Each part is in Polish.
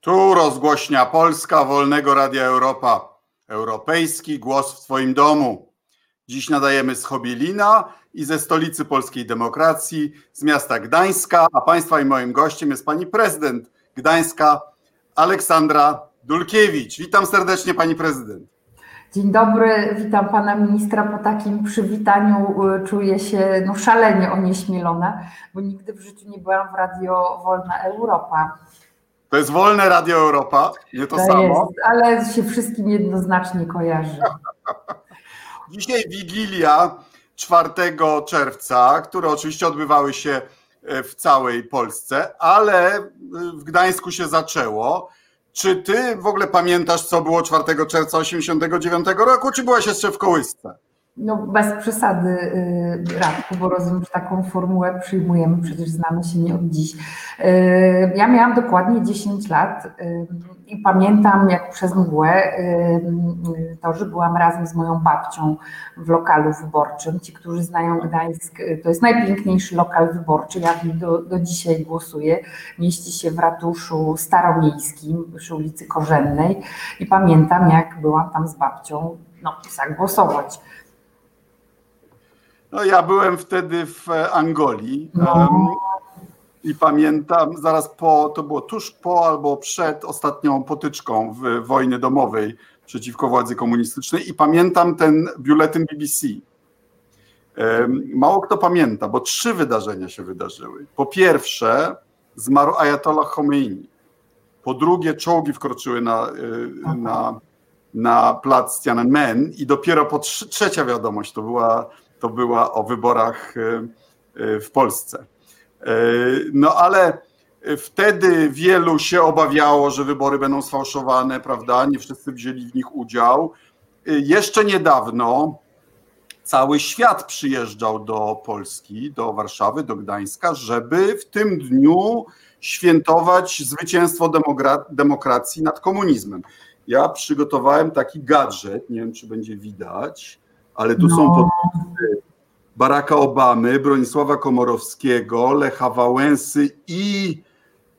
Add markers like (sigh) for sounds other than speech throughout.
Tu rozgłośnia Polska Wolnego Radia Europa. Europejski głos w Twoim domu. Dziś nadajemy z Chobielina i ze stolicy polskiej demokracji, z miasta Gdańska, a Państwa i moim gościem jest pani prezydent Gdańska, Aleksandra Dulkiewicz. Witam serdecznie pani prezydent. Dzień dobry, witam pana ministra. Po takim przywitaniu y, czuję się no, szalenie onieśmielona, bo nigdy w życiu nie byłam w Radio Wolna Europa. To jest wolne Radio Europa, nie to, to samo. Jest, ale się wszystkim jednoznacznie kojarzy. (laughs) Dzisiaj Wigilia 4 czerwca, które oczywiście odbywały się e, w całej Polsce, ale e, w Gdańsku się zaczęło. Czy ty w ogóle pamiętasz, co było 4 czerwca 1989 roku, czy byłaś jeszcze w kołysce? No bez przesady, y, Radku, bo rozumiem, że taką formułę przyjmujemy, przecież znamy się nie od dziś. Y, ja miałam dokładnie 10 lat y, i pamiętam jak przez mgłę to, że byłam razem z moją babcią w lokalu wyborczym. Ci, którzy znają Gdańsk, to jest najpiękniejszy lokal wyborczy, ja do, do dzisiaj głosuję. Mieści się w ratuszu staromiejskim przy ulicy Korzennej i pamiętam jak byłam tam z babcią no, zagłosować. No ja byłem wtedy w Angolii no. i pamiętam zaraz po, to było tuż po albo przed ostatnią potyczką w wojny domowej przeciwko władzy komunistycznej i pamiętam ten biuletyn BBC. Mało kto pamięta, bo trzy wydarzenia się wydarzyły. Po pierwsze, zmarł Ayatollah Khomeini. Po drugie, czołgi wkroczyły na, y, na, na plac Tiananmen i dopiero po trzecia wiadomość to była to była o wyborach e, e, w Polsce. E, no ale wtedy wielu się obawiało, że wybory będą sfałszowane, prawda? Nie wszyscy wzięli w nich udział. Jeszcze niedawno cały świat przyjeżdżał do Polski, do Warszawy, do Gdańska, żeby w tym dniu świętować zwycięstwo demokracji nad komunizmem. Ja przygotowałem taki gadżet, nie wiem czy będzie widać ale tu no. są Baracka Obamy, Bronisława Komorowskiego, Lecha Wałęsy i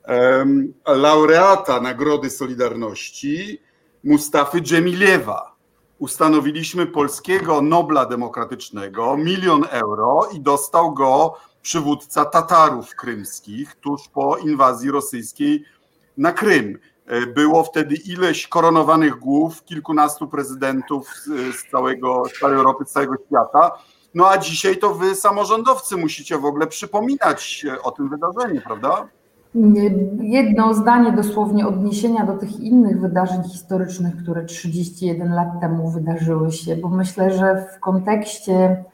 um, laureata Nagrody Solidarności Mustafy Dżemiliewa. Ustanowiliśmy polskiego Nobla Demokratycznego, milion euro i dostał go przywódca Tatarów krymskich tuż po inwazji rosyjskiej na Krym. E, było wtedy ileś koronowanych głów, kilkunastu prezydentów z całego, z całej Europy, z całego świata. No a dzisiaj to wy, samorządowcy, musicie w ogóle przypominać o tym wydarzeniu, prawda? Jedno zdanie dosłownie odniesienia do tych innych wydarzeń historycznych, które 31 lat temu wydarzyły się, bo myślę, że w kontekście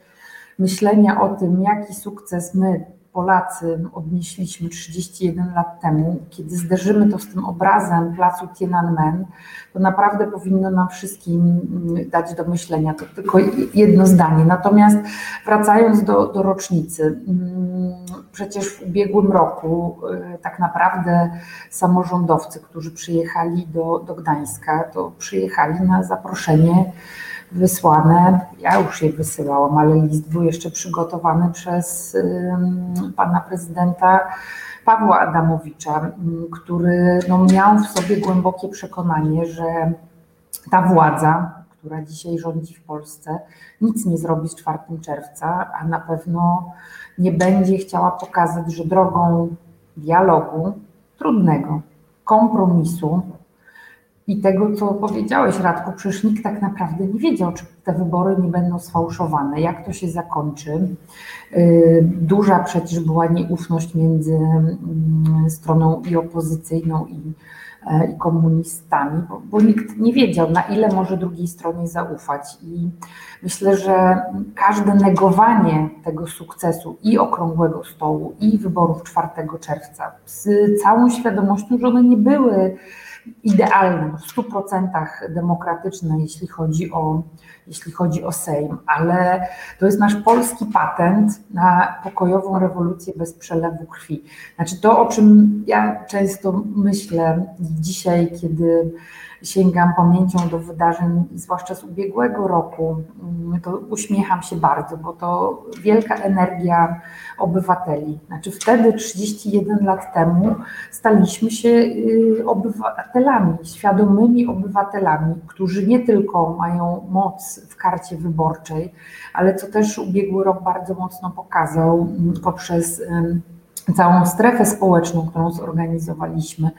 myślenia o tym, jaki sukces my Polacy odnieśliśmy 31 lat temu, kiedy zderzymy to z tym obrazem placu Tiananmen, to naprawdę powinno nam wszystkim mm, dać do myślenia. To tylko jedno zdanie. Natomiast wracając do, do rocznicy, mm, przecież w ubiegłym roku y, tak naprawdę samorządowcy, którzy przyjechali do, do Gdańska, to przyjechali na zaproszenie wysłane. Ja już je wysyłałam, ale list był jeszcze przygotowany przez pana prezydenta Pawła Adamowicza, który no, miał w sobie głębokie przekonanie, że ta władza, która dzisiaj rządzi w Polsce, nic nie zrobi z 4 czerwca, a na pewno nie będzie chciała pokazać, że drogą dialogu, trudnego, kompromisu, i tego, co powiedziałeś, Radku, przecież nikt tak naprawdę nie wiedział, czy te wybory nie będą sfałszowane, jak to się zakończy. Y, duża przecież była nieufność między mm, stroną i opozycyjną, i, e, i komunistami, bo, bo nikt nie wiedział, na ile może drugiej stronie zaufać. I myślę, że każde negowanie tego sukcesu i okrągłego stołu, i wyborów 4 czerwca, z całą świadomością, że one nie były idealne, w 100% demokratyczne, jeśli chodzi, o, jeśli chodzi o Sejm, ale to jest nasz polski patent na pokojową rewolucję bez przelewu krwi. Znaczy to, o czym ja często myślę dzisiaj, kiedy sięgam pamięcią do wydarzeń, zwłaszcza z ubiegłego roku, mm, to uśmiecham się bardzo, bo to wielka energia obywateli. Znaczy wtedy, 31 lat temu, staliśmy się y, obywatelami, świadomymi obywatelami, którzy nie tylko mają moc w karcie wyborczej, ale co też ubiegły rok bardzo mocno pokazał mm, poprzez całą strefę społeczną, którą zorganizowaliśmy,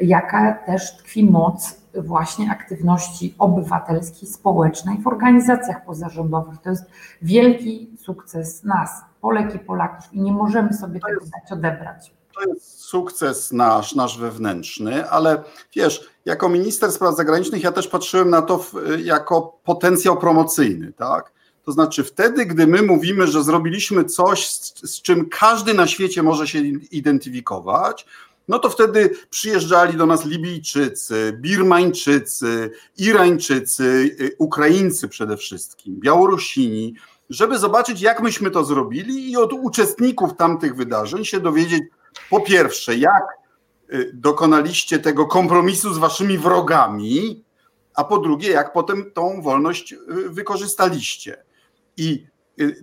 jaka też tkwi moc właśnie aktywności obywatelskiej, społecznej w organizacjach pozarządowych. To jest wielki sukces nas, Polek i Polaków i nie możemy sobie tego dać odebrać. To jest sukces nasz, nasz wewnętrzny, ale wiesz, jako minister spraw zagranicznych ja też patrzyłem na to w, jako potencjał promocyjny, tak? To znaczy wtedy, gdy my mówimy, że zrobiliśmy coś, z, z czym każdy na świecie może się identyfikować, no to wtedy przyjeżdżali do nas Libijczycy, Birmańczycy, Irańczycy, y, Ukraińcy przede wszystkim, Białorusini, żeby zobaczyć, jak myśmy to zrobili i od uczestników tamtych wydarzeń się dowiedzieć, po pierwsze, jak y, dokonaliście tego kompromisu z waszymi wrogami, a po drugie, jak potem tą wolność y, wykorzystaliście. I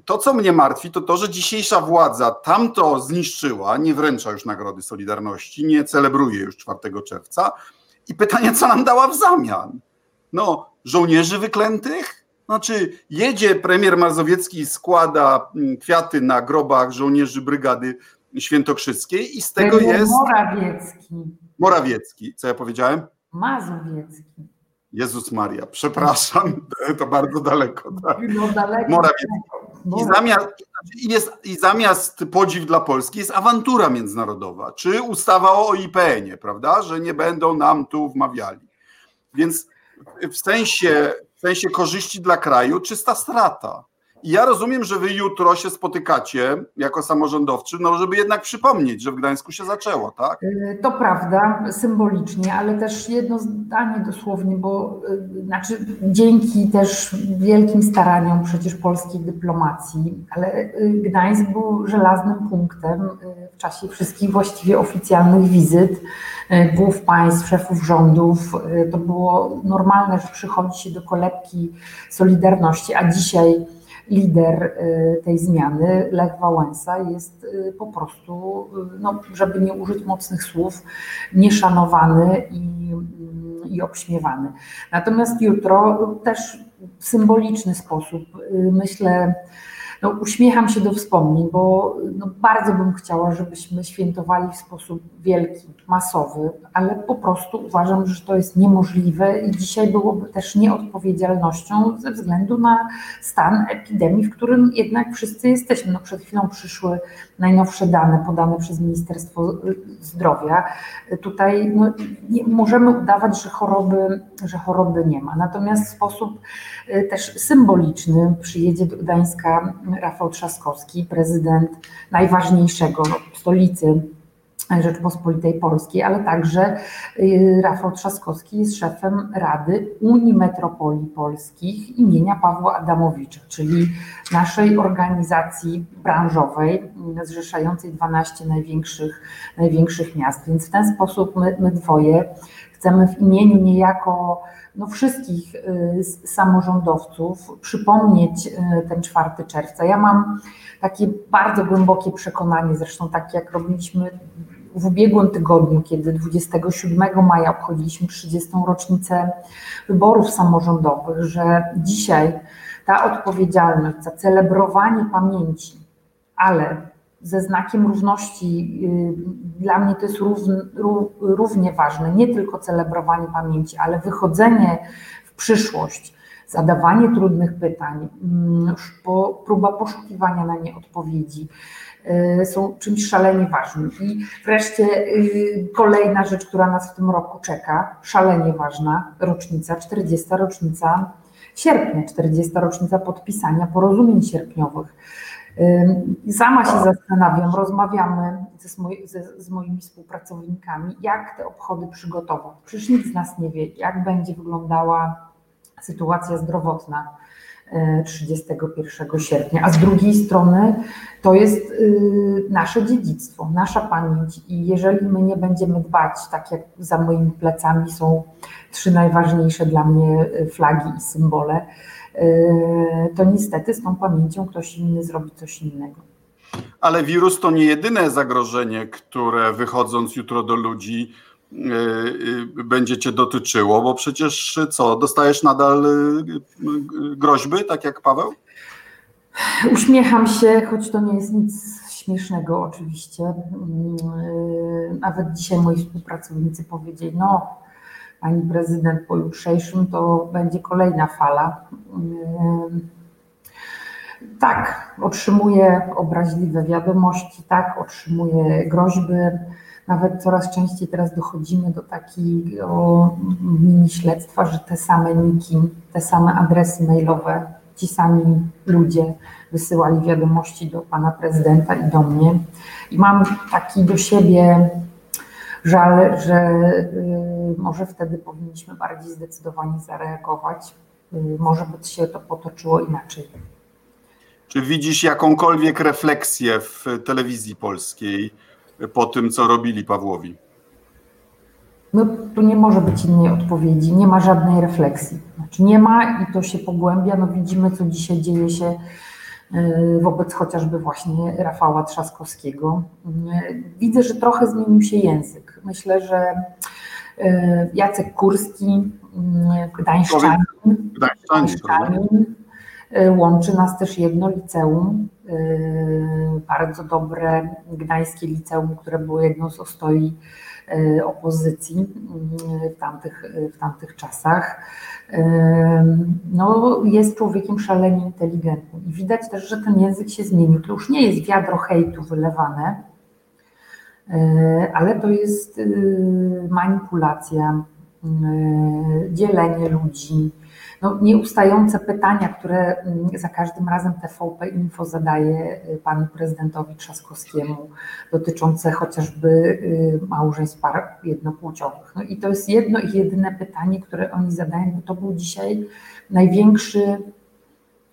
to, co mnie martwi, to to, że dzisiejsza władza tamto zniszczyła, nie wręcza już Nagrody Solidarności, nie celebruje już 4 czerwca. I pytanie, co nam dała w zamian? No, żołnierzy wyklętych? Znaczy, jedzie premier Mazowiecki i składa mm, kwiaty na grobach żołnierzy Brygady Świętokrzyskiej i z tego jest... Morawiecki. Morawiecki. Co ja powiedziałem? Mazowiecki. Jezus Maria, przepraszam, (laughs) to bardzo daleko. Tak? No daleko. Morawiecki. I zamiast, jest, I zamiast podziw dla Polski jest awantura międzynarodowa, czy ustawa o IPN-ie, prawda, że nie będą nam tu wmawiali. Więc w sensie, w sensie korzyści dla kraju czysta strata. Ja rozumiem, że wy jutro się spotykacie jako samorządowcy, no żeby jednak przypomnieć, że w Gdańsku się zaczęło, tak? Y, to prawda, symbolicznie, ale też jedno zdanie dosłownie, bo y, znaczy dzięki też wielkim staraniom przecież polskiej dyplomacji, ale y, Gdańsk był żelaznym punktem w czasie wszystkich właściwie oficjalnych wizyt głów państw, szefów rządów. To było normalne, że przychodzi się do kolebki Solidarności, a dzisiaj lider y, tej zmiany, Lech Wałęsa, jest y, po prostu, y, no, żeby nie użyć mocnych słów, nieszanowany i, i obśmiewany. Natomiast jutro też w symboliczny sposób, myślę, no, uśmiecham się do wspomnień, bo no, bardzo bym chciała, żebyśmy świętowali w sposób wielki, masowy, ale po prostu uważam, że to jest niemożliwe i dzisiaj byłoby też nieodpowiedzialnością ze względu na stan epidemii, w którym jednak wszyscy jesteśmy. No, przed chwilą przyszły najnowsze dane podane przez Ministerstwo Zdrowia. Tutaj no, nie, możemy udawać, że choroby, że choroby nie ma. Natomiast w sposób y, też symboliczny przyjedzie do Gdańska Rafał Trzaskowski, prezydent najważniejszego stolicy Rzeczpospolitej Polskiej, ale także y, Rafał Trzaskowski jest szefem Rady Unii Metropolii Polskich imienia Pawła Adamowicza, czyli naszej organizacji branżowej y, zrzeszającej 12 największych, największych miast. Więc w ten sposób my, my dwoje chcemy w imieniu niejako no, wszystkich y, samorządowców przypomnieć ten 4 czerwca. Ja mam takie bardzo głębokie przekonanie, zresztą tak jak robiliśmy w ubiegłym tygodniu, kiedy 27 maja obchodziliśmy 30. rocznicę wyborów samorządowych, że dzisiaj ta odpowiedzialność za celebrowanie pamięci, ale ze znakiem równości, y, dla mnie to jest równie ważne, nie tylko celebrowanie pamięci, ale wychodzenie w przyszłość, zadawanie trudnych pytań, mm, próba poszukiwania na nie odpowiedzi Y, są czymś szalenie ważnym. I wreszcie y, kolejna rzecz, która nas w tym roku czeka, szalenie ważna, rocznica, 40. rocznica sierpnia, 40. rocznica podpisania porozumień sierpniowych. Sama się zastanawiam, rozmawiamy ze, ze, z moimi współpracownikami, jak te obchody przygotować. Przecież nikt z nas nie wie, jak będzie wyglądała sytuacja zdrowotna 31 sierpnia, a z drugiej strony to jest y, nasze dziedzictwo, nasza pamięć i jeżeli my nie będziemy dbać, tak jak za moimi plecami są trzy najważniejsze dla mnie y, flagi i symbole, y, to niestety z tą pamięcią ktoś inny zrobi coś innego. Ale wirus to nie jedyne zagrożenie, które wychodząc jutro do ludzi będzie cię dotyczyło, bo przecież co, dostajesz nadal groźby, tak jak Paweł? Uśmiecham się, choć to nie jest nic śmiesznego oczywiście. Nawet dzisiaj moi współpracownicy powiedzieli, no pani prezydent po jutrzejszym to będzie kolejna fala. Tak, otrzymuję obraźliwe wiadomości, tak, otrzymuję groźby. Nawet coraz częściej teraz dochodzimy do takiego mini śledztwa, że te same niki, te same adresy mailowe, ci sami ludzie wysyłali wiadomości do pana prezydenta i do mnie. I mam taki do siebie żal, że y, może wtedy powinniśmy bardziej zdecydowanie zareagować. Y, może by się to potoczyło inaczej. Czy widzisz jakąkolwiek refleksję w telewizji polskiej po tym, co robili Pawłowi? No tu nie może być innej odpowiedzi, nie ma żadnej refleksji. Znaczy nie ma i to się pogłębia. No widzimy, co dzisiaj dzieje się y, wobec chociażby właśnie Rafała Trzaskowskiego. Y, widzę, że trochę zmienił się język. Myślę, że y, Jacek Kurski, Gdańszczanin, Gdańszczanin łączy nas też jedno liceum, bardzo dobre gdańskie liceum, które było jedną z ostoi E, opozycji mm, w tamtych, w tamtych czasach. No, jest człowiekiem szalenie inteligentnym i widać też, że ten język się zmienił. To już nie jest wiadro hejtu wylewane, ale to jest manipulacja, dzielenie ludzi, no, nieustające pytania, które mm, za każdym razem TVP Info zadaje y, panu prezydentowi Trzaskowskiemu, dotyczące chociażby y, małżeństw par jednopłciowych. No i to jest jedno i jedyne pytanie, które oni zadają, bo to był dzisiaj największy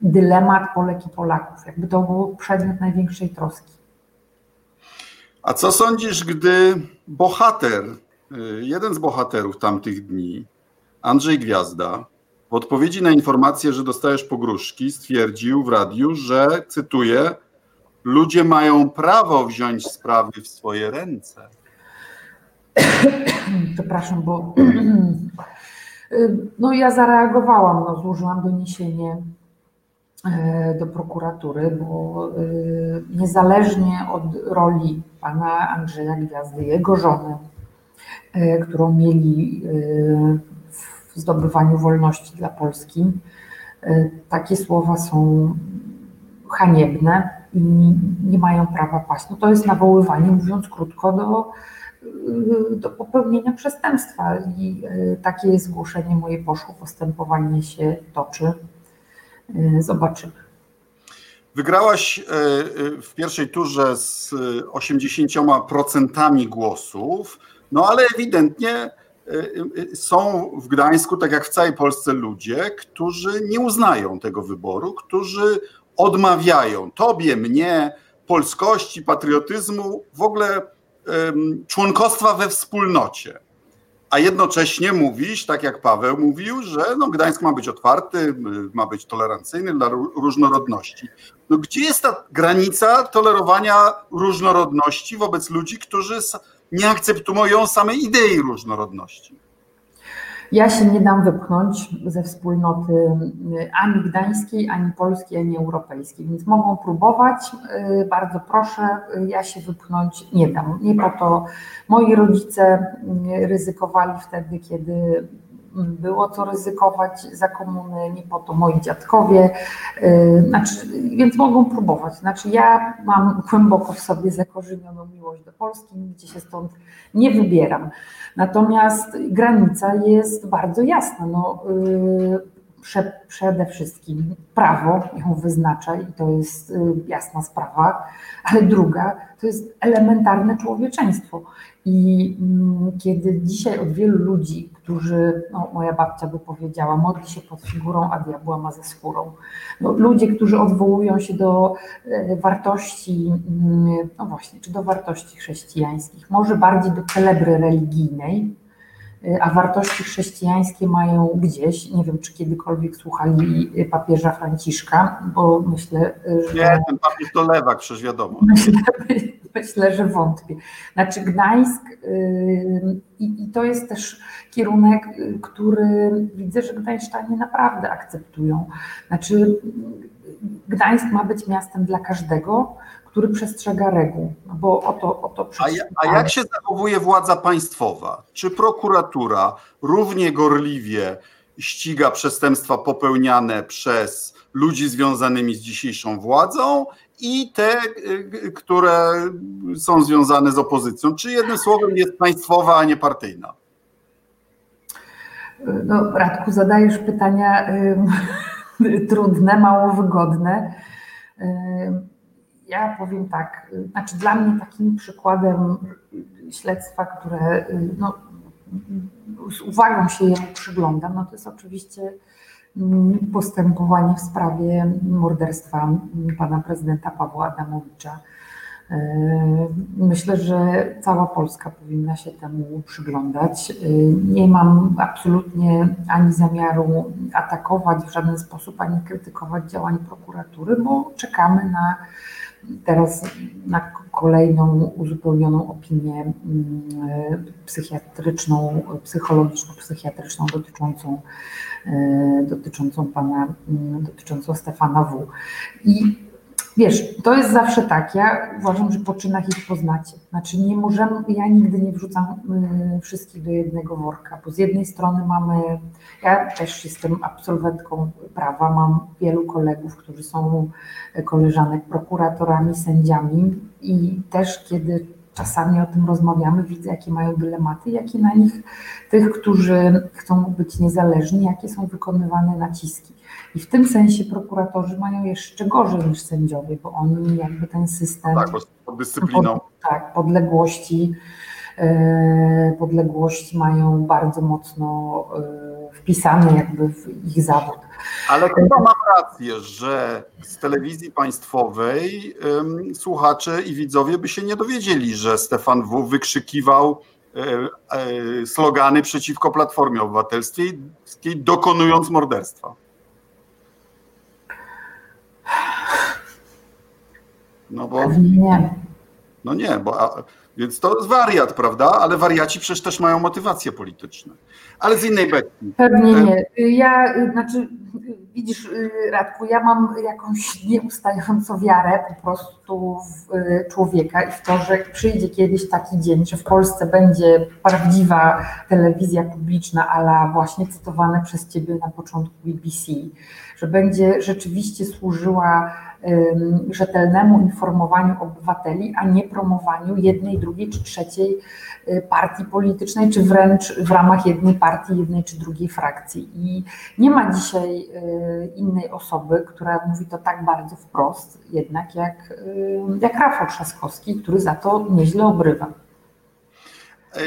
dylemat Polek i Polaków. Jakby to był przedmiot największej troski. A co sądzisz, gdy bohater, y, jeden z bohaterów tamtych dni, Andrzej Gwiazda, w odpowiedzi na informację, że dostajesz pogróżki, stwierdził w radiu, że, cytuję, ludzie mają prawo wziąć sprawy w swoje ręce. (coughs) Przepraszam, bo (coughs) no ja zareagowałam, no, złożyłam doniesienie e, do prokuratury, bo e, niezależnie od roli pana Andrzeja Gwiazdy, jego żony, e, którą mieli zdobywaniu wolności dla Polski. E, takie słowa są haniebne i nie mają prawa paść. No to jest nawoływanie, mówiąc krótko, do, e, do popełnienia przestępstwa i e, takie jest zgłoszenie moje poszło, postępowanie się toczy. Zobaczymy. Wygrałaś w pierwszej turze z 80% głosów, no ale ewidentnie Y, y, są w Gdańsku, tak jak w całej Polsce, ludzie, którzy nie uznają tego wyboru, którzy odmawiają tobie, mnie, polskości, patriotyzmu, w ogóle członkostwa we wspólnocie. A jednocześnie mówisz, tak jak Paweł mówił, że no, Gdańsk ma być otwarty, ma być tolerancyjny dla różnorodności. No, gdzie jest ta granica tolerowania różnorodności wobec ludzi, którzy nie akceptują samej idei różnorodności. Ja się nie dam wypchnąć ze wspólnoty y, ani gdańskiej, ani polskiej, ani europejskiej, więc mogą próbować. Y, bardzo proszę, y, ja się wypchnąć nie dam. Nie po to moi rodzice ryzykowali wtedy, kiedy było co ryzykować za komuny, nie po to moi dziadkowie, y, znaczy, więc mogą próbować. Znaczy ja mam głęboko w sobie zakorzenioną miłość do Polski, nigdzie się stąd nie wybieram. Natomiast granica jest bardzo jasna. No, yy, prze, przede wszystkim prawo ją wyznacza i to jest y, jasna sprawa, ale druga to jest elementarne człowieczeństwo. I mm, kiedy dzisiaj od wielu ludzi, którzy, no, moja babcia by powiedziała, modli się pod figurą, a diabła ma ze skórą. No, ludzie, którzy odwołują się do e, wartości, mm, no właśnie, czy do wartości chrześcijańskich, może bardziej do celebry religijnej, a wartości chrześcijańskie mają gdzieś, nie wiem, czy kiedykolwiek słuchali papieża Franciszka, bo myślę, że... Nie, ten papież to lewak, przecież wiadomo. Myślę, (laughs) myślę że wątpię. Znaczy Gdańsk yy, i to jest też kierunek, y, który widzę, że Gdańszczanie naprawdę akceptują. Znaczy, Gdańsk ma być miastem dla każdego, który przestrzega reguł, no bo o to, o to a, a jak się zachowuje władza państwowa? Czy prokuratura równie gorliwie ściga przestępstwa popełniane przez ludzi związanymi z dzisiejszą władzą i te, y, które są związane z opozycją? Czy jednym słowem jest państwowa, a nie partyjna? No, Radku, zadajesz pytania y, (laughs) trudne, mało wygodne. Y, ja powiem tak, znaczy dla mnie takim przykładem śledztwa, które y, no, z uwagą się przyglądam, no to jest oczywiście mm, postępowanie w sprawie morderstwa pana prezydenta Pawła Adamowicza myślę, że cała Polska powinna się temu przyglądać. Nie mam absolutnie ani zamiaru atakować w żaden sposób, ani krytykować działań prokuratury, bo czekamy na teraz na kolejną uzupełnioną opinię mm, psychiatryczną, psychologiczno-psychiatryczną dotyczącą, e, dotyczącą pana, mm, dotyczącą Stefana W. I Wiesz, to jest zawsze tak. Ja uważam, że po czynach ich poznacie. Znaczy nie możemy, ja nigdy nie wrzucam y, wszystkich do jednego worka, bo z jednej strony mamy, ja też jestem absolwentką prawa, mam wielu kolegów, którzy są koleżanek prokuratorami, sędziami i też kiedy czasami o tym rozmawiamy, widzę jakie mają dylematy, jakie na nich, tych, którzy chcą być niezależni, jakie są wykonywane naciski. I w tym sensie prokuratorzy mają jeszcze gorzej niż sędziowie, bo oni jakby ten system. Tak, pod dyscypliną. Pod, tak, podległości, e, podległości mają bardzo mocno e, wpisane jakby w ich zawód. Ale chyba mam rację, że z telewizji państwowej um, słuchacze i widzowie by się nie dowiedzieli, że Stefan W. wykrzykiwał e, slogany przeciwko Platformie Obywatelskiej, dokonując morderstwa. No bo. Nie. No nie, bo. Więc to jest wariat, prawda? Ale wariaci przecież też mają motywacje polityczne. Ale z innej beki. Pewnie nie. Ja, znaczy, widzisz, Radku, ja mam jakąś nieustającą wiarę po prostu w y, człowieka i w to, że przyjdzie kiedyś taki dzień, że w Polsce będzie prawdziwa telewizja publiczna, ale właśnie cytowane przez ciebie na początku BBC, że będzie rzeczywiście służyła rzetelnemu informowaniu obywateli, a nie promowaniu jednej, drugiej czy trzeciej y, partii politycznej, czy wręcz w ramach jednej partii, jednej czy drugiej frakcji. I nie ma dzisiaj y, innej osoby, która mówi to tak bardzo wprost, jednak jak, jak Rafał Trzaskowski, który za to nieźle obrywa. E,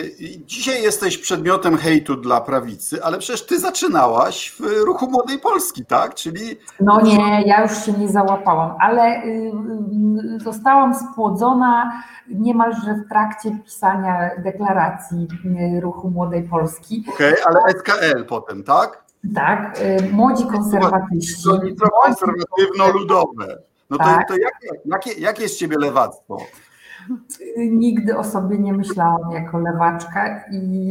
dzisiaj jesteś przedmiotem hejtu dla prawicy, ale przecież ty zaczynałaś w ruchu Młodej Polski, tak? Czyli. No nie, ja już się nie załapałam, ale y, y, zostałam spłodzona niemalże w trakcie pisania deklaracji y, ruchu Młodej Polski. Okej, okay, ale SKL potem, tak? Tak, młodzi konserwatyści. To konserwatywno-ludowe. No to, tak. to jakie, jakie, jakie jest ciebie lewactwo? Nigdy o sobie nie myślałam jako lewaczka i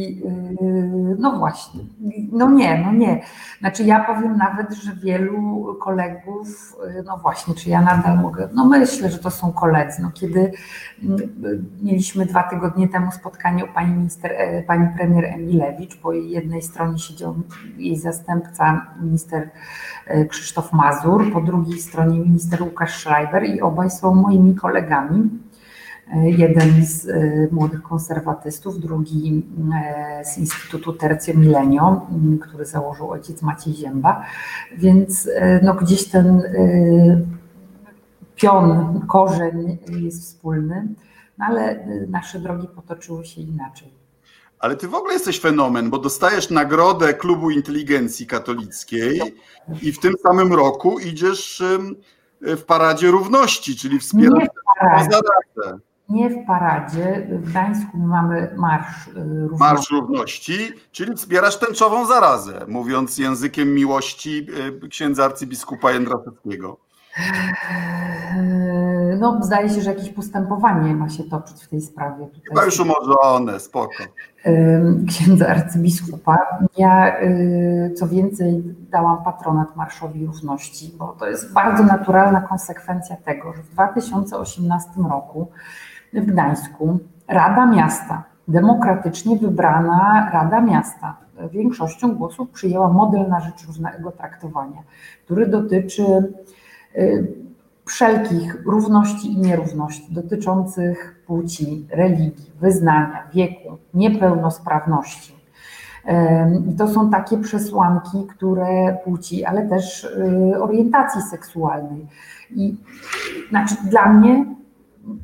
yy, no właśnie, no nie, no nie. Znaczy ja powiem nawet, że wielu kolegów, yy, no właśnie, czy ja nadal mogę, no myślę, że to są koledzy. No kiedy yy, mieliśmy dwa tygodnie temu spotkanie u pani minister, pani premier Emilewicz, po jednej stronie siedział jej zastępca minister Krzysztof Mazur, po drugiej stronie minister Łukasz Schreiber i obaj są moimi kolegami. Jeden z młodych konserwatystów, drugi z Instytutu Tercio Milenio, który założył ojciec Maciej Zięba. Więc no, gdzieś ten pion, korzeń jest wspólny, no ale nasze drogi potoczyły się inaczej. Ale ty w ogóle jesteś fenomen, bo dostajesz nagrodę Klubu Inteligencji Katolickiej i w tym samym roku idziesz w Paradzie Równości, czyli wspierasz nie zarazę. Nie w paradzie. W Gdańsku mamy Marsz y, Równości. Marsz Równości, czyli wspierasz tęczową zarazę, mówiąc językiem miłości y, księdza arcybiskupa Jędraszewskiego. Eee, no, zdaje się, że jakieś postępowanie ma się toczyć w tej sprawie. Tutaj Chyba już umorzone, spoko. Księdza arcybiskupa. Ja, y, co więcej, dałam patronat Marszowi Równości, bo to jest bardzo naturalna konsekwencja tego, że w 2018 roku w Gdańsku Rada Miasta, demokratycznie wybrana Rada Miasta, większością głosów przyjęła model na rzecz równego traktowania, który dotyczy Y, wszelkich równości i nierówności dotyczących płci, religii, wyznania, wieku, niepełnosprawności. I to są takie przesłanki, które płci, ale też y, orientacji seksualnej. I znaczy dla mnie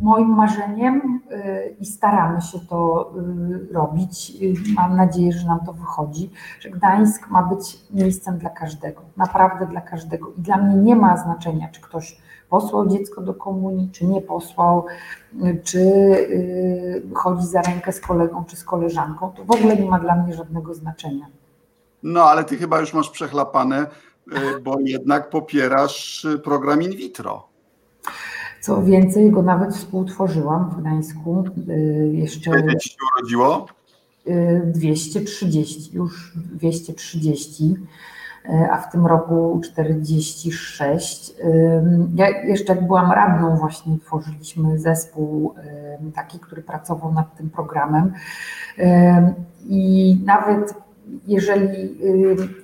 moim marzeniem y, i staramy się to y, robić. Y, mam nadzieję, że nam to wychodzi, że Gdańsk ma być miejscem dla każdego, naprawdę dla każdego. I dla mnie nie ma znaczenia, czy ktoś posłał dziecko do komunii, czy nie posłał, czy chodzi za rękę z kolegą, czy z koleżanką. To w ogóle nie ma dla mnie żadnego znaczenia. No, ale ty chyba już masz przechlapane, bo jednak popierasz program in vitro. Co więcej, go nawet współtworzyłam w Gdańsku. Y, jeszcze Ile się urodziło? 230, y, już 230, y, a w tym roku 46. Ja jeszcze jak byłam radną właśnie tworzyliśmy zespół taki, który pracował nad tym programem i nawet jeżeli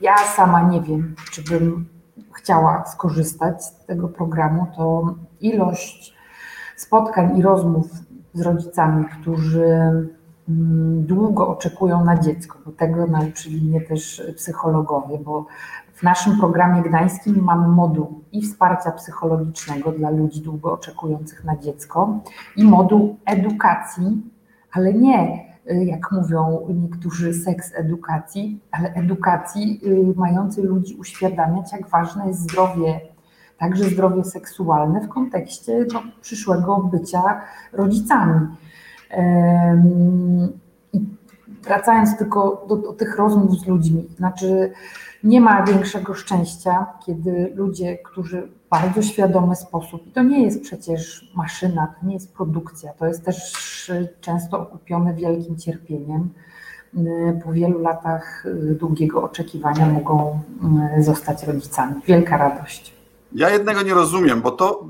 ja sama nie wiem, czy bym chciała skorzystać z tego programu, to ilość spotkań i rozmów z rodzicami, którzy mm, długo oczekują na dziecko, bo tego nauczyli mnie też psychologowie, bo w naszym programie gdańskim mamy moduł i wsparcia psychologicznego dla ludzi długo oczekujących na dziecko i moduł edukacji, ale nie jak mówią niektórzy, seks edukacji, ale edukacji y, mającej ludzi uświadamiać, jak ważne jest zdrowie, także zdrowie seksualne w kontekście no, przyszłego bycia rodzicami. I wracając tylko do, do tych rozmów z ludźmi, znaczy nie ma większego szczęścia, kiedy ludzie, którzy bardzo świadomy sposób, i to nie jest przecież maszyna, to nie jest produkcja, to jest też często okupione wielkim cierpieniem, po wielu latach długiego oczekiwania mogą zostać rodzicami. Wielka radość. Ja jednego nie rozumiem, bo to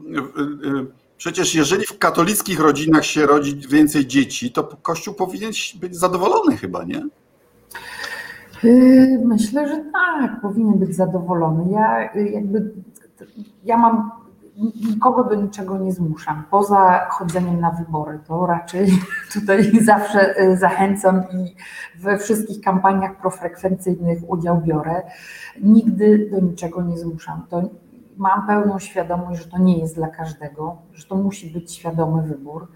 przecież jeżeli w katolickich rodzinach się rodzi więcej dzieci, to Kościół powinien być zadowolony chyba, nie? Myślę, że tak, powinien być zadowolony. Ja jakby, ja mam nikogo do niczego nie zmuszam. Poza chodzeniem na wybory, to raczej (laughs) tutaj zawsze yy, zachęcam i we wszystkich kampaniach profrekwencyjnych udział biorę. Nigdy do niczego nie zmuszam. To mam pełną świadomość, że to nie jest dla każdego, że to musi być świadomy wybór.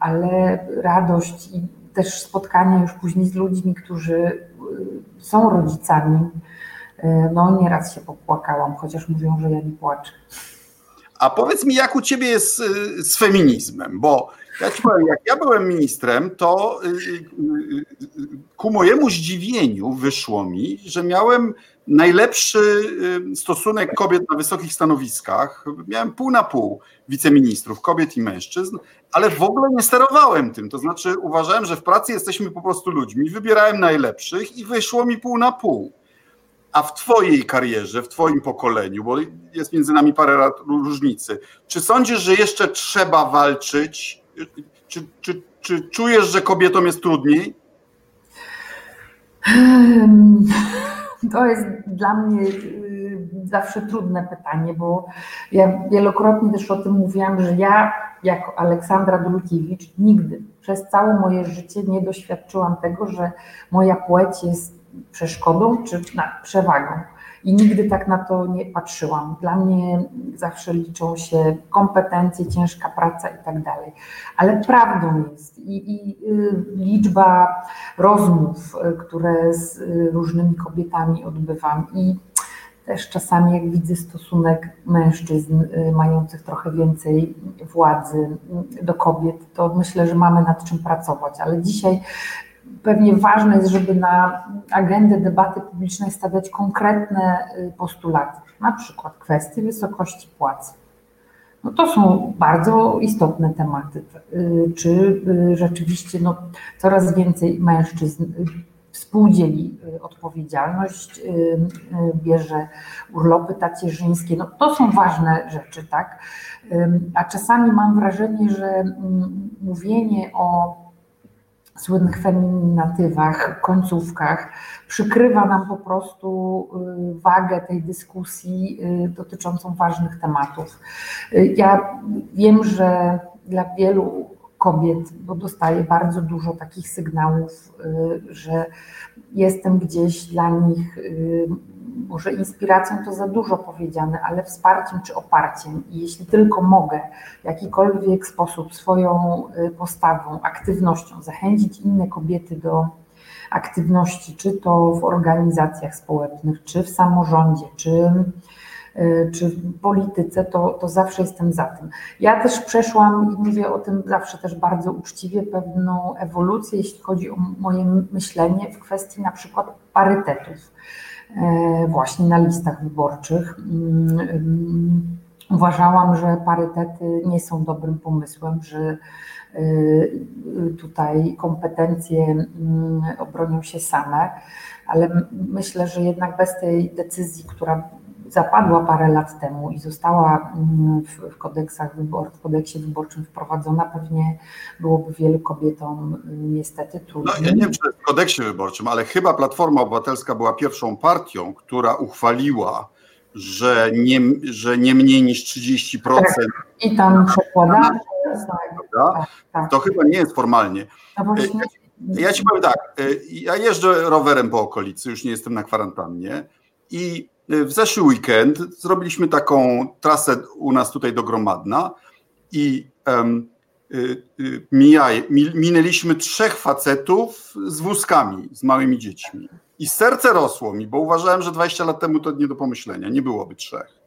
Ale radość i też spotkania już później z ludźmi, którzy y, są rodzicami. Y, no nieraz się popłakałam, chociaż mówią, że ja nie płaczę. A powiedz mi, jak u ciebie jest y, z feminizmem, bo ja ci powiem, jak ja byłem ministrem, to ku mojemu zdziwieniu wyszło mi, że miałem najlepszy stosunek kobiet na wysokich stanowiskach. Miałem pół na pół wiceministrów, kobiet i mężczyzn, ale w ogóle nie sterowałem tym. To znaczy uważałem, że w pracy jesteśmy po prostu ludźmi, wybierałem najlepszych i wyszło mi pół na pół. A w Twojej karierze, w Twoim pokoleniu, bo jest między nami parę lat różnicy, czy sądzisz, że jeszcze trzeba walczyć? Czy, czy, czy czujesz, że kobietom jest trudniej? To jest dla mnie y, zawsze trudne pytanie, bo ja wielokrotnie też o tym mówiłam, że ja jako Aleksandra Dulkiewicz nigdy przez całe moje życie nie doświadczyłam tego, że moja płeć jest przeszkodą czy przewagą. I nigdy tak na to nie patrzyłam. Dla mnie zawsze liczą się kompetencje, ciężka praca i tak dalej. Ale prawdą jest i, i y, liczba rozmów, y, które z y, różnymi kobietami odbywam i też czasami jak widzę stosunek mężczyzn mających trochę więcej władzy do kobiet, to myślę, że mamy nad czym pracować. Ale dzisiaj pewnie ważne jest, żeby na agendę debaty publicznej stawiać konkretne y, postulaty, na przykład kwestie wysokości płac. No to są bardzo istotne tematy. Y, czy y, rzeczywiście no, coraz więcej mężczyzn współdzieli odpowiedzialność, bierze urlopy tacierzyńskie. No, to są ważne rzeczy, tak? A czasami mam wrażenie, że mm, mówienie o słynnych feminatywach, końcówkach, przykrywa nam po prostu y, wagę tej dyskusji y, dotyczącą ważnych tematów. Y, ja wiem, że dla wielu kobiet, bo dostaję bardzo dużo takich sygnałów, że jestem gdzieś dla nich może inspiracją to za dużo powiedziane, ale wsparciem czy oparciem. I jeśli tylko mogę w jakikolwiek sposób swoją y, postawą, aktywnością zachęcić inne kobiety do aktywności, czy to w organizacjach społecznych, czy w samorządzie, czy, y, czy w polityce, to, to zawsze jestem za tym. Ja też przeszłam i mówię o tym zawsze też bardzo uczciwie, pewną ewolucję, jeśli chodzi o moje myślenie w kwestii na przykład parytetów właśnie na listach wyborczych. Mm, uważałam, że parytety nie są dobrym pomysłem, że e, tutaj kompetencje mm, obronią się same, ale myślę, że jednak bez tej decyzji, która zapadła parę lat temu i została mm, w, w kodeksach wybor, w kodeksie wyborczym wprowadzona, pewnie byłoby wielu kobietom mm, niestety trudno. No, ja nie wiem, czy w kodeksie wyborczym, ale chyba Platforma Obywatelska była pierwszą partią, która uchwaliła, że nie, że nie mniej niż 30%. Tak. I tam przekłada. Tak, tak. To chyba nie jest formalnie. No. Ja ci powiem tak, y, ja jeżdżę rowerem po okolicy, już nie jestem na kwarantannie i w zeszły weekend zrobiliśmy taką trasę u nas tutaj do Gromadna i um, y, y, mijaj, minęliśmy trzech facetów z wózkami, z małymi dziećmi. I serce rosło mi, bo uważałem, że 20 lat temu to nie do pomyślenia, nie byłoby trzech.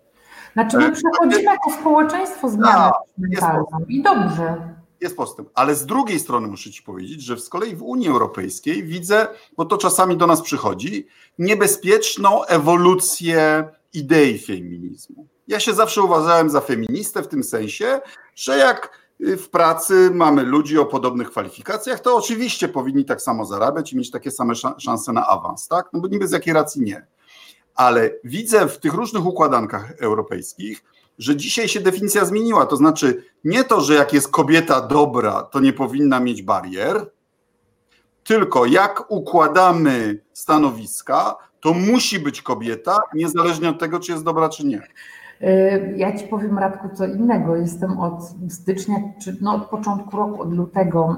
Znaczy my e, przechodzimy jako społeczeństwo zmianę mentalną i dobrze jest postęp. Ale z drugiej strony muszę Ci powiedzieć, że z kolei w Unii Europejskiej widzę, bo to czasami do nas przychodzi, niebezpieczną ewolucję idei feminizmu. Ja się zawsze uważałem za feministę w tym sensie, że jak w pracy mamy ludzi o podobnych kwalifikacjach, to oczywiście powinni tak samo zarabiać i mieć takie same szanse na awans, tak? No bo niby z jakiej racji nie. Ale widzę w tych różnych układankach europejskich, że dzisiaj się definicja zmieniła. To znaczy nie to, że jak jest kobieta dobra, to nie powinna mieć barier, tylko jak układamy stanowiska, to musi być kobieta, niezależnie od tego, czy jest dobra, czy nie. Y, ja Ci powiem, Radku, co innego. Jestem od stycznia, czy no od początku roku, od lutego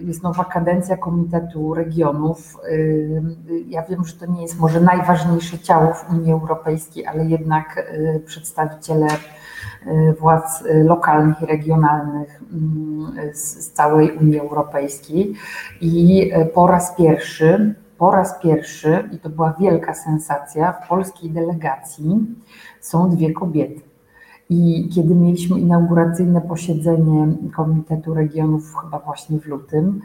y, jest nowa kadencja Komitetu Regionów. Y, ja wiem, że to nie jest może najważniejsze ciało w Unii Europejskiej, ale jednak przedstawiciele władz lokalnych i regionalnych mm, z całej Unii Europejskiej i po raz pierwszy, po raz pierwszy, i to była wielka sensacja, w polskiej delegacji są dwie kobiety. I kiedy mieliśmy inauguracyjne posiedzenie Komitetu Regionów, chyba właśnie w lutym,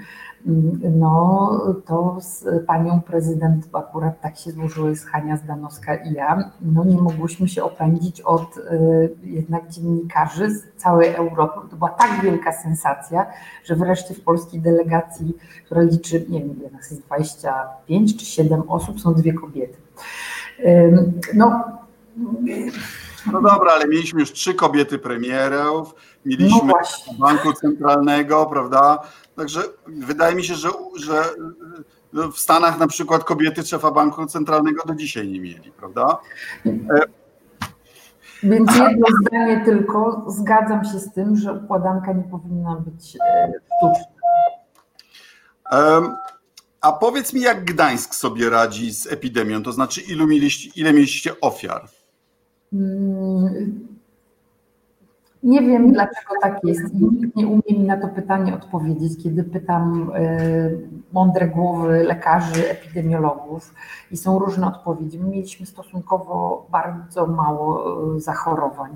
no to z panią prezydent, akurat tak się złożyło, jest Hania Zdanowska i ja, no nie mogłyśmy się opędzić od y, jednak dziennikarzy z całej Europy. To była tak wielka sensacja, że wreszcie w polskiej delegacji, która liczy, nie wiem, ile nas jest 25 czy 7 osób, są dwie kobiety. no no dobra, ale mieliśmy już trzy kobiety premierów, mieliśmy no banku centralnego, prawda? Także wydaje mi się, że, że w Stanach na przykład kobiety szefa banku centralnego do dzisiaj nie mieli, prawda? E, Więc jedno zdanie tylko, zgadzam się z tym, że układanka nie powinna być e, sztuczna. A powiedz mi, jak Gdańsk sobie radzi z epidemią, to znaczy ilu mieliście, ile mieliście ofiar? Mm, nie wiem, dlaczego tak jest i nikt nie umie mi na to pytanie odpowiedzieć, kiedy pytam e, mądre głowy lekarzy, epidemiologów i są różne odpowiedzi. My mieliśmy stosunkowo bardzo mało e, zachorowań.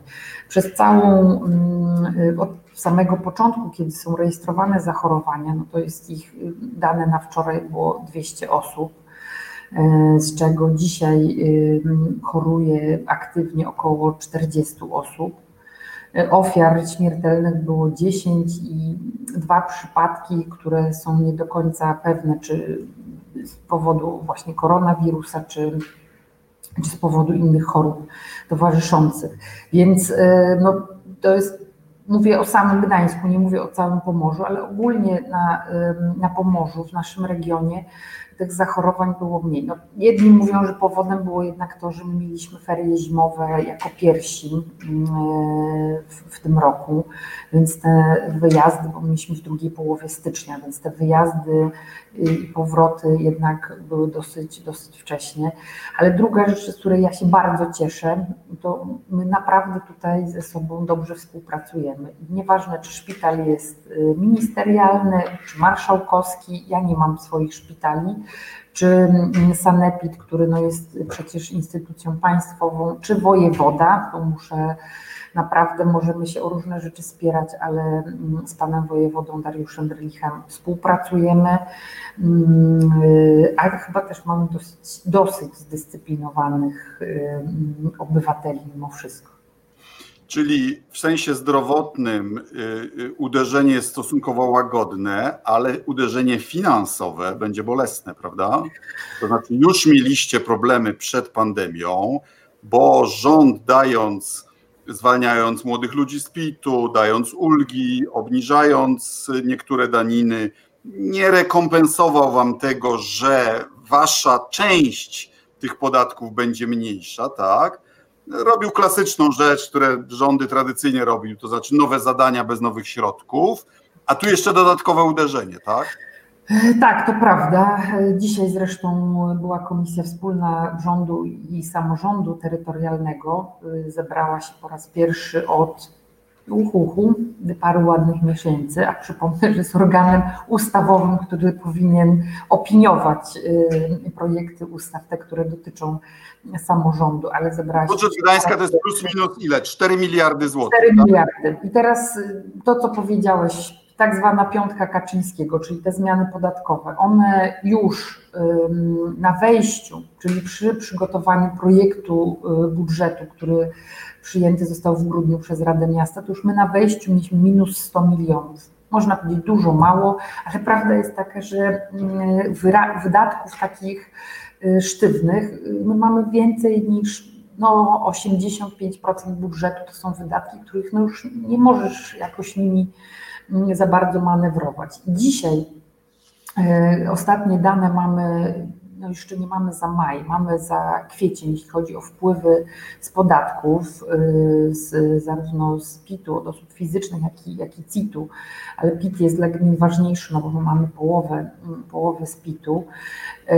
Przez całą, mm, od samego początku, kiedy są rejestrowane zachorowania, no to jest ich dane na wczoraj było 200 osób z czego dzisiaj choruje aktywnie około 40 osób. Ofiar śmiertelnych było 10 i dwa przypadki, które są nie do końca pewne, czy z powodu właśnie koronawirusa, czy, czy z powodu innych chorób towarzyszących. Więc e, no, to jest, mówię o samym Gdańsku, nie mówię o całym Pomorzu, ale ogólnie na, na Pomorzu, w naszym regionie tych zachorowań było mniej. No, jedni mówią, że powodem było jednak to, że mieliśmy ferie zimowe jako pierwsi mm, w, w tym roku, więc te wyjazdy, bo mieliśmy w drugiej połowie stycznia, więc te wyjazdy i powroty jednak były dosyć, dosyć wcześnie. Ale druga rzecz, z której ja się bardzo cieszę, to my naprawdę tutaj ze sobą dobrze współpracujemy. Nieważne, czy szpital jest y, ministerialny, czy marszałkowski, ja nie mam swoich szpitali, czy mm, Sanepid, który no jest przecież instytucją państwową, czy wojewoda, to muszę naprawdę możemy się o różne rzeczy spierać, ale mm, z panem wojewodą Dariuszem Drylichem współpracujemy, mm, a chyba też mamy dosyć, dosyć zdyscyplinowanych obywateli mimo wszystko. Czyli w sensie zdrowotnym y, y, uderzenie jest stosunkowo łagodne, ale uderzenie finansowe będzie bolesne, prawda? To znaczy, już mieliście problemy przed pandemią, bo rząd dając, zwalniając młodych ludzi z PIT-u, dając ulgi, obniżając niektóre daniny, nie rekompensował wam tego, że wasza część tych podatków będzie mniejsza, tak? Robił klasyczną rzecz, które rządy tradycyjnie robił, to znaczy nowe zadania bez nowych środków, a tu jeszcze dodatkowe uderzenie, tak? Tak, to prawda. Dzisiaj zresztą była komisja wspólna rządu i samorządu terytorialnego. Zebrała się po raz pierwszy od uchuchu paru ładnych miesięcy, a przypomnę, że jest organem ustawowym, który powinien opiniować y, projekty ustaw, te, które dotyczą samorządu, ale zebrała się... Budżet Gdańska to jest plus minus ile? 4 miliardy złotych. 4 tak? miliardy. I teraz y, to, co powiedziałeś, tak zwana piątka Kaczyńskiego, czyli te zmiany podatkowe, one już na wejściu, czyli przy przygotowaniu projektu y, budżetu, który przyjęty został w grudniu przez Radę Miasta, to już my na wejściu mieliśmy minus 100 milionów. Można powiedzieć dużo, mało, ale prawda jest taka, że mm, wydatków takich y, sztywnych y, my mamy więcej niż no, 85% budżetu to są wydatki, których no już nie możesz jakoś nimi mm, za bardzo manewrować. Dzisiaj y, ostatnie dane mamy no jeszcze nie mamy za maj, mamy za kwiecień, jeśli chodzi o wpływy z podatków, y, z, zarówno z PIT-u od osób fizycznych, jak i, jak i CIT-u, ale PIT jest dla gmin ważniejszy, no bo my mamy połowę, połowę z PIT-u, y,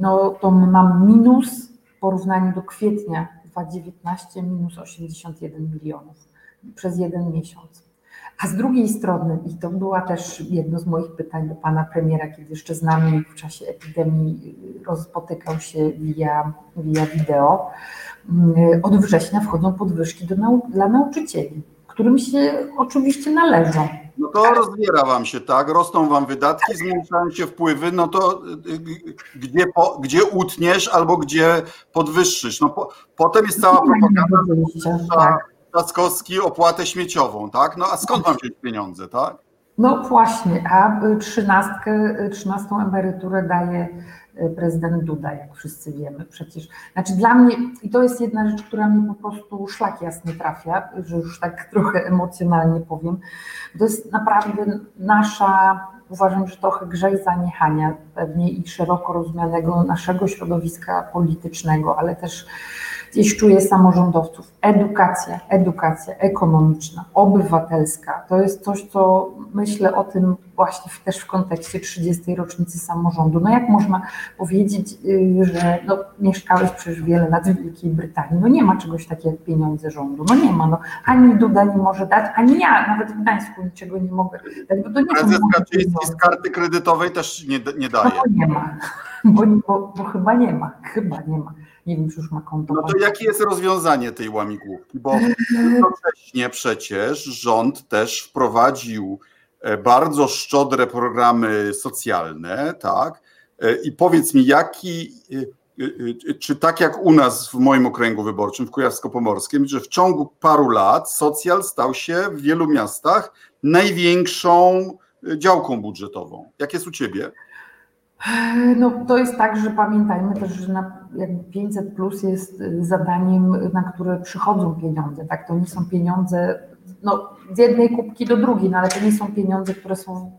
no to my mamy minus w porównaniu do kwietnia 2019 minus 81 milionów przez jeden miesiąc. A z drugiej strony, i to była też jedno z moich pytań do pana premiera, kiedy jeszcze z nami w czasie epidemii rozpotykał się via, via wideo, mm, od września wchodzą podwyżki do nau dla nauczycieli, którym się oczywiście należą. No to rozbiera wam się, tak? Rosną wam wydatki, zmniejszają się wpływy, no to y, y, gdzie, po, gdzie utniesz albo gdzie podwyższysz? No po, potem jest cała propaganda. Tak Trzaskowski opłatę śmieciową, tak? No a skąd mam wziąć pieniądze, tak? No właśnie, a trzynastkę, trzynastą emeryturę daje y, prezydent Duda, jak wszyscy wiemy przecież. Znaczy dla mnie, i to jest jedna rzecz, która mi po prostu szlak jasny trafia, że już tak (laughs) trochę emocjonalnie powiem, to jest naprawdę nasza, uważam, że trochę grzej zaniechania pewnie i szeroko rozumianego naszego środowiska politycznego, ale też gdzieś czuję samorządowców. Edukacja, edukacja ekonomiczna, obywatelska, to jest coś, co myślę o tym właśnie też w kontekście 30. rocznicy samorządu. No jak można powiedzieć, y, że no, mieszkałeś przez wiele lat w Wielkiej Brytanii, no nie ma czegoś takiego jak pieniądze rządu, no nie ma, no ani Duda nie może dać, ani ja nawet w Gdańsku niczego nie mogę dać, bo to nie Prezes Kaczyński z karty kredytowej też nie, nie daje. No nie ma, bo, bo, bo chyba nie ma, chyba nie ma nie wiem, czy już ma konto. No to jakie jest rozwiązanie tej łamigłówki? Bo jednocześnie przecież rząd też wprowadził e, bardzo szczodre programy socjalne, tak? E, I powiedz mi, jaki, e, czy tak jak u nas w moim okręgu wyborczym, w Kujawsko-Pomorskim, że w ciągu paru lat socjal stał się w wielu miastach największą działką budżetową. Jak jest u Ciebie? No to jest tak, że pamiętajmy też, że na, jakby 500 plus jest y, zadaniem, na które przychodzą pieniądze, tak? To nie są pieniądze no, z jednej kubki do drugiej, no ale to nie są pieniądze, które są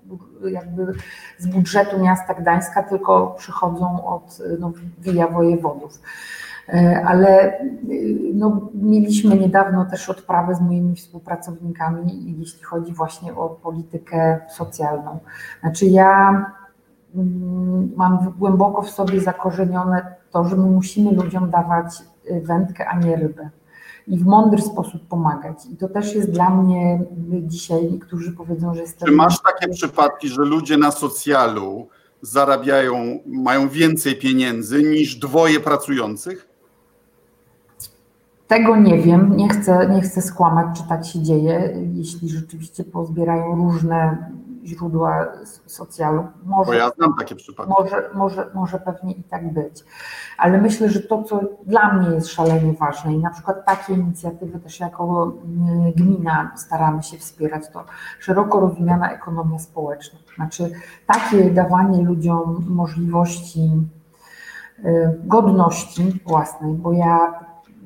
jakby z budżetu miasta Gdańska, tylko przychodzą od no, via wojewodów. E, ale y, no, mieliśmy niedawno też odprawę z moimi współpracownikami, jeśli chodzi właśnie o politykę socjalną. Znaczy ja mam głęboko w sobie zakorzenione to, że my musimy ludziom dawać y, wędkę, a nie rybę. I w mądry sposób pomagać. I to też jest dla mnie dzisiaj, niektórzy powiedzą, że jestem. Czy masz takie przypadki, że ludzie na socjalu zarabiają, mają więcej pieniędzy niż dwoje pracujących? Tego nie wiem, nie chcę, nie chcę skłamać, czy tak się dzieje. Jeśli rzeczywiście pozbierają różne źródła socjalu. Może, Bo ja znam takie przypadki. Może, może, może pewnie i tak być. Ale myślę, że to, co dla mnie jest szalenie ważne i na przykład takie inicjatywy też jako mm, gmina staramy się wspierać, to szeroko rozumiana ekonomia społeczna. Znaczy takie dawanie ludziom możliwości y, godności własnej, bo ja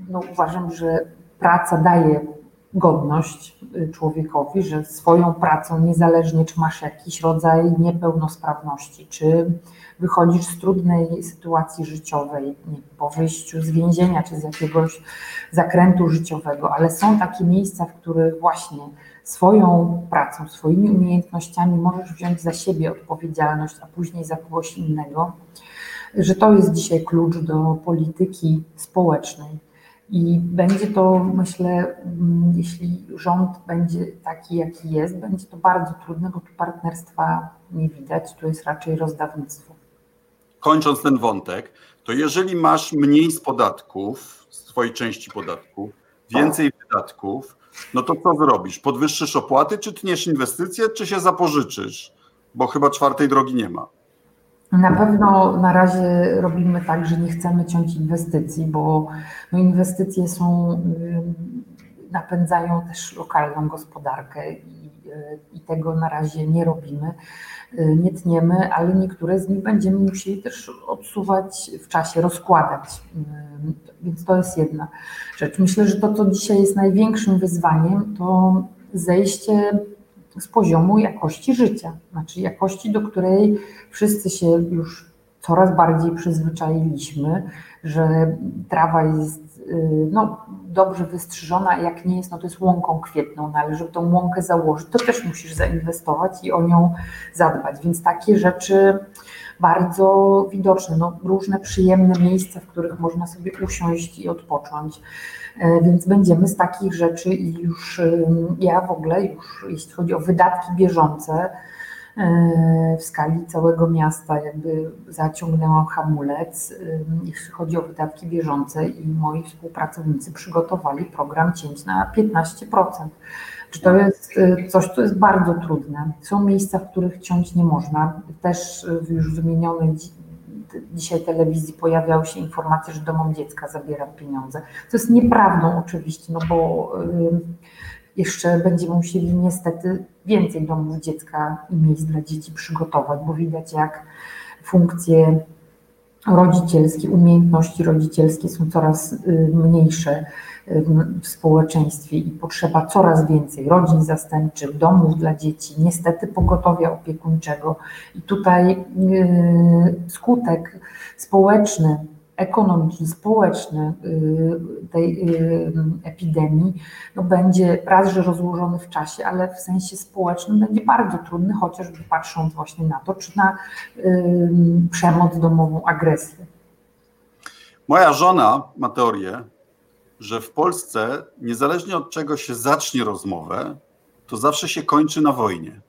no, uważam, że praca daje godność y, człowiekowi, że swoją pracą, niezależnie czy masz jakiś rodzaj niepełnosprawności, czy wychodzisz z trudnej sytuacji życiowej, po wyjściu z więzienia, czy z jakiegoś zakrętu życiowego, ale są takie miejsca, w których właśnie swoją pracą, swoimi umiejętnościami możesz wziąć za siebie odpowiedzialność, a później za kogoś innego, że to jest dzisiaj klucz do polityki społecznej i będzie to, myślę, mm, jeśli rząd będzie taki, jaki jest, będzie to bardzo trudne, bo tu partnerstwa nie widać, tu jest raczej rozdawnictwo. Kończąc ten wątek, to jeżeli masz mniej z podatków, z twojej części podatków, więcej wydatków, no to co zrobisz? Podwyższysz opłaty, czy tniesz inwestycje, czy się zapożyczysz? Bo chyba czwartej drogi nie ma. Na pewno na razie robimy tak, że nie chcemy ciąć inwestycji, bo no inwestycje są, y, napędzają też lokalną gospodarkę i, y, i tego na razie nie robimy, y, nie tniemy, ale niektóre z nich będziemy musieli też odsuwać w czasie, rozkładać. Więc to jest jedna rzecz. Myślę, że to, co dzisiaj jest największym wyzwaniem, to zejście z poziomu jakości życia, znaczy jakości, do której wszyscy się już coraz bardziej przyzwyczailiśmy, że trawa jest y, no, dobrze wystrzyżona, jak nie jest, no to jest łąką kwietną, no ale żeby tą łąkę założyć, to też musisz zainwestować i o nią zadbać, więc takie rzeczy bardzo widoczne, no, różne przyjemne miejsca, w których można sobie usiąść i odpocząć. E, więc będziemy z takich rzeczy i już ja w ogóle już jeśli chodzi o wydatki bieżące e, w skali całego miasta jakby zaciągnęłam hamulec, jeśli chodzi o wydatki bieżące i moi współpracownicy przygotowali program cięć na 15%. Czy to jest e, coś, co jest bardzo trudne. Są miejsca, w których ciąć nie można. Też w już wymienionej dzisiaj telewizji pojawiały się informacje, że domom dziecka zabiera pieniądze. To jest nieprawdą oczywiście, no bo jeszcze będziemy musieli niestety więcej domów dziecka i miejsc dla dzieci przygotować, bo widać jak funkcje rodzicielskie, umiejętności rodzicielskie są coraz y, mniejsze w społeczeństwie i potrzeba coraz więcej rodzin zastępczych, domów dla dzieci, niestety pogotowia opiekuńczego. I tutaj y, skutek społeczny ekonomiczny, społeczny tej epidemii no będzie raz, że rozłożony w czasie, ale w sensie społecznym będzie bardzo trudny, chociażby patrząc właśnie na to, czy na przemoc domową, agresję. Moja żona ma teorię, że w Polsce, niezależnie od czego się zacznie rozmowę, to zawsze się kończy na wojnie.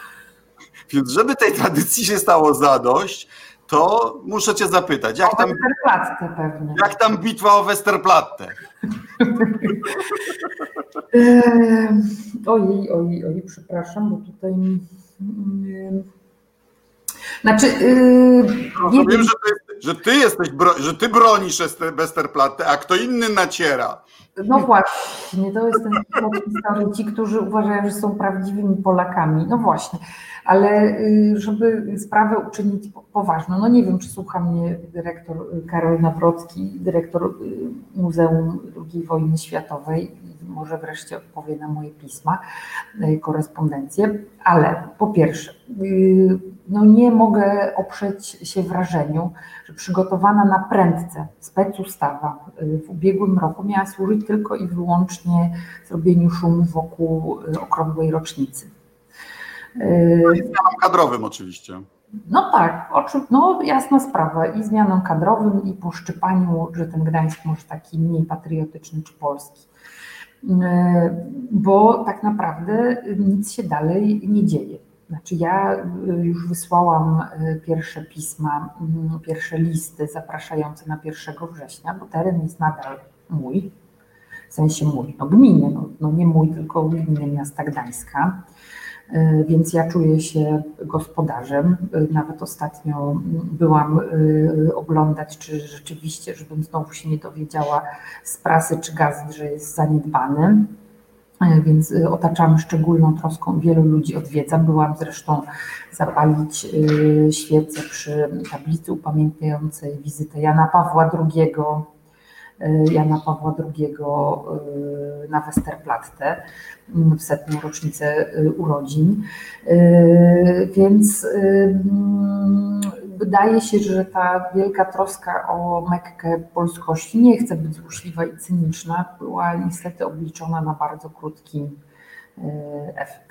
(laughs) Więc żeby tej tradycji się stało zadość, to muszę cię zapytać, jak tam, jak tam bitwa o Westerplatte? (laughs) ojej, ojej, ojej, przepraszam, bo tutaj... Znaczy, yy, no, wiem, że, ty, że ty jesteś, że ty bronisz Westerplatte, a kto inny naciera. No właśnie, to jest ten historii, ci, którzy uważają, że są prawdziwymi Polakami. No właśnie, ale y, żeby sprawę uczynić poważną, no nie wiem, czy słucha mnie dyrektor Karol Nawrocki, dyrektor y, Muzeum II Wojny Światowej, może wreszcie odpowie na moje pisma, y, korespondencję, ale po pierwsze, no nie mogę oprzeć się wrażeniu, że przygotowana na prędce specustawa w ubiegłym roku miała służyć tylko i wyłącznie zrobieniu szumu wokół okrągłej rocznicy. No I zmianom kadrowym oczywiście. No tak, no jasna sprawa. I zmianom kadrowym, i poszczypaniu, że ten Gdańsk może taki mniej patriotyczny czy polski. Bo tak naprawdę nic się dalej nie dzieje. Znaczy ja już wysłałam pierwsze pisma, pierwsze listy zapraszające na 1 września, bo teren jest nadal mój, w sensie mój, no gminy, no, no nie mój, tylko gminy miasta Gdańska. E, więc ja czuję się gospodarzem. Nawet ostatnio byłam e, oglądać, czy rzeczywiście, żebym znowu się nie dowiedziała z prasy czy gazet, że jest zaniedbany. Więc otaczamy szczególną troską, wielu ludzi odwiedzam. Byłam zresztą zapalić świecę przy tablicy upamiętniającej wizytę Jana Pawła II E, Jana Pawła II e, na Westerplatte w setną rocznicę e, urodzin. Więc mm, wydaje się, że ta wielka troska o Mekkę polskości, nie chcę być złośliwa i cyniczna, była niestety obliczona na bardzo krótki efekt.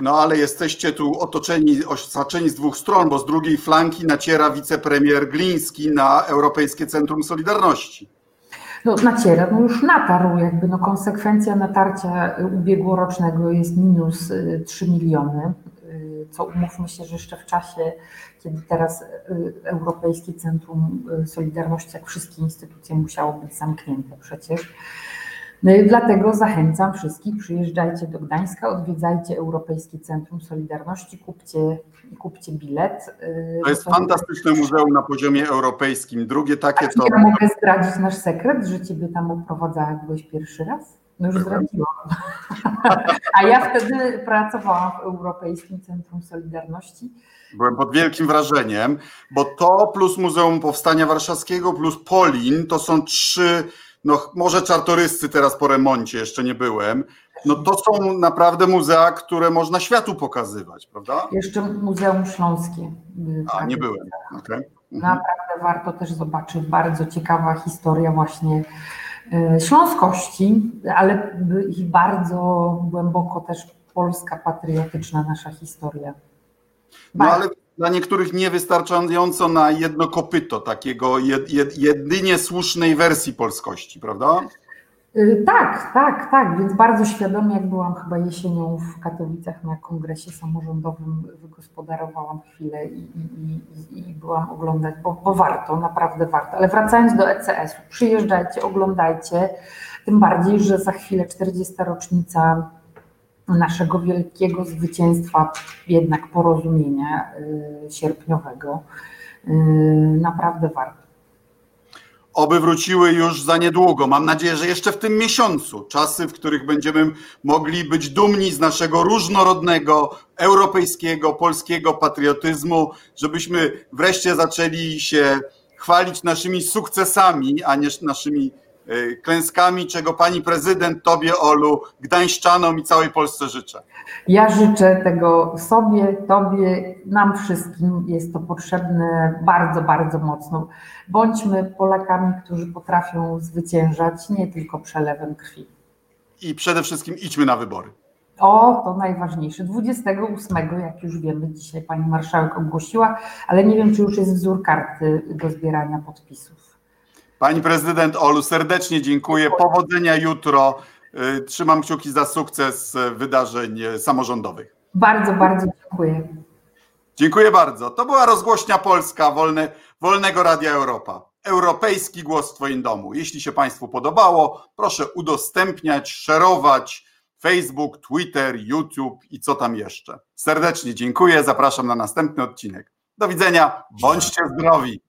No ale jesteście tu otoczeni, osaczeni z dwóch stron, bo z drugiej flanki naciera wicepremier Gliński na Europejskie Centrum Solidarności. No, naciera, no już natarł, jakby no, konsekwencja natarcia ubiegłorocznego jest minus 3 y, miliony, co umówmy się, że jeszcze w czasie, kiedy teraz y, Europejskie Centrum Solidarności, jak wszystkie instytucje, musiało być zamknięte przecież. No i dlatego zachęcam wszystkich, przyjeżdżajcie do Gdańska, odwiedzajcie Europejskie Centrum Solidarności, kupcie, kupcie bilet. Y, to jest fantastyczne muzeum na poziomie europejskim. Drugie takie to... Ja mogę zdradzić nasz sekret, że Ciebie tam oprowadzała, jak byłeś pierwszy raz? No już zdradziłam. (laughs) A ja wtedy pracowałam w Europejskim Centrum Solidarności. Byłem pod wielkim wrażeniem, bo to plus Muzeum Powstania Warszawskiego plus Polin to są trzy no może czartoryscy teraz po remoncie, jeszcze nie byłem, no to są naprawdę muzea, które można światu pokazywać, prawda? Jeszcze Muzeum Śląskie. A, nie byłem. Okay. Mhm. Naprawdę warto też zobaczyć, bardzo ciekawa historia właśnie śląskości, ale i bardzo głęboko też polska patriotyczna nasza historia. No ale dla niektórych niewystarczająco na jedno kopyto, takiego jed, jed, jedynie słusznej wersji polskości, prawda? Y, tak, tak, tak, więc bardzo świadomie, jak byłam chyba jesienią w Katowicach na kongresie samorządowym, wygospodarowałam chwilę i, i, i, i byłam oglądać, bo, bo, warto, naprawdę warto. Ale wracając do ECS-u, przyjeżdżajcie, oglądajcie, tym bardziej, że za chwilę 40. rocznica naszego wielkiego zwycięstwa, jednak porozumienia y, sierpniowego. Y, naprawdę warto. Oby wróciły już za niedługo. Mam nadzieję, że jeszcze w tym miesiącu. Czasy, w których będziemy mogli być dumni z naszego różnorodnego, europejskiego, polskiego patriotyzmu, żebyśmy wreszcie zaczęli się chwalić naszymi sukcesami, a nie naszymi klęskami, czego pani prezydent, tobie, Olu, gdańszczanom i całej Polsce życzę. Ja życzę tego sobie, tobie, nam wszystkim. Jest to potrzebne bardzo, bardzo mocno. Bądźmy Polakami, którzy potrafią zwyciężać nie tylko przelewem krwi. I przede wszystkim idźmy na wybory. O, to najważniejsze. 28, jak już wiemy, dzisiaj pani marszałek ogłosiła, ale nie wiem, czy już jest wzór karty do zbierania podpisów. Pani prezydent Olu, serdecznie dziękuję. Powodzenia jutro. Y, trzymam kciuki za sukces wydarzeń samorządowych. Bardzo, bardzo dziękuję. Dziękuję bardzo. To była rozgłośnia Polska Wolne, Wolnego Radia Europa. Europejski głos w Twoim domu. Jeśli się Państwu podobało, proszę udostępniać, szerować Facebook, Twitter, YouTube i co tam jeszcze. Serdecznie dziękuję. Zapraszam na następny odcinek. Do widzenia. Bądźcie zdrowi.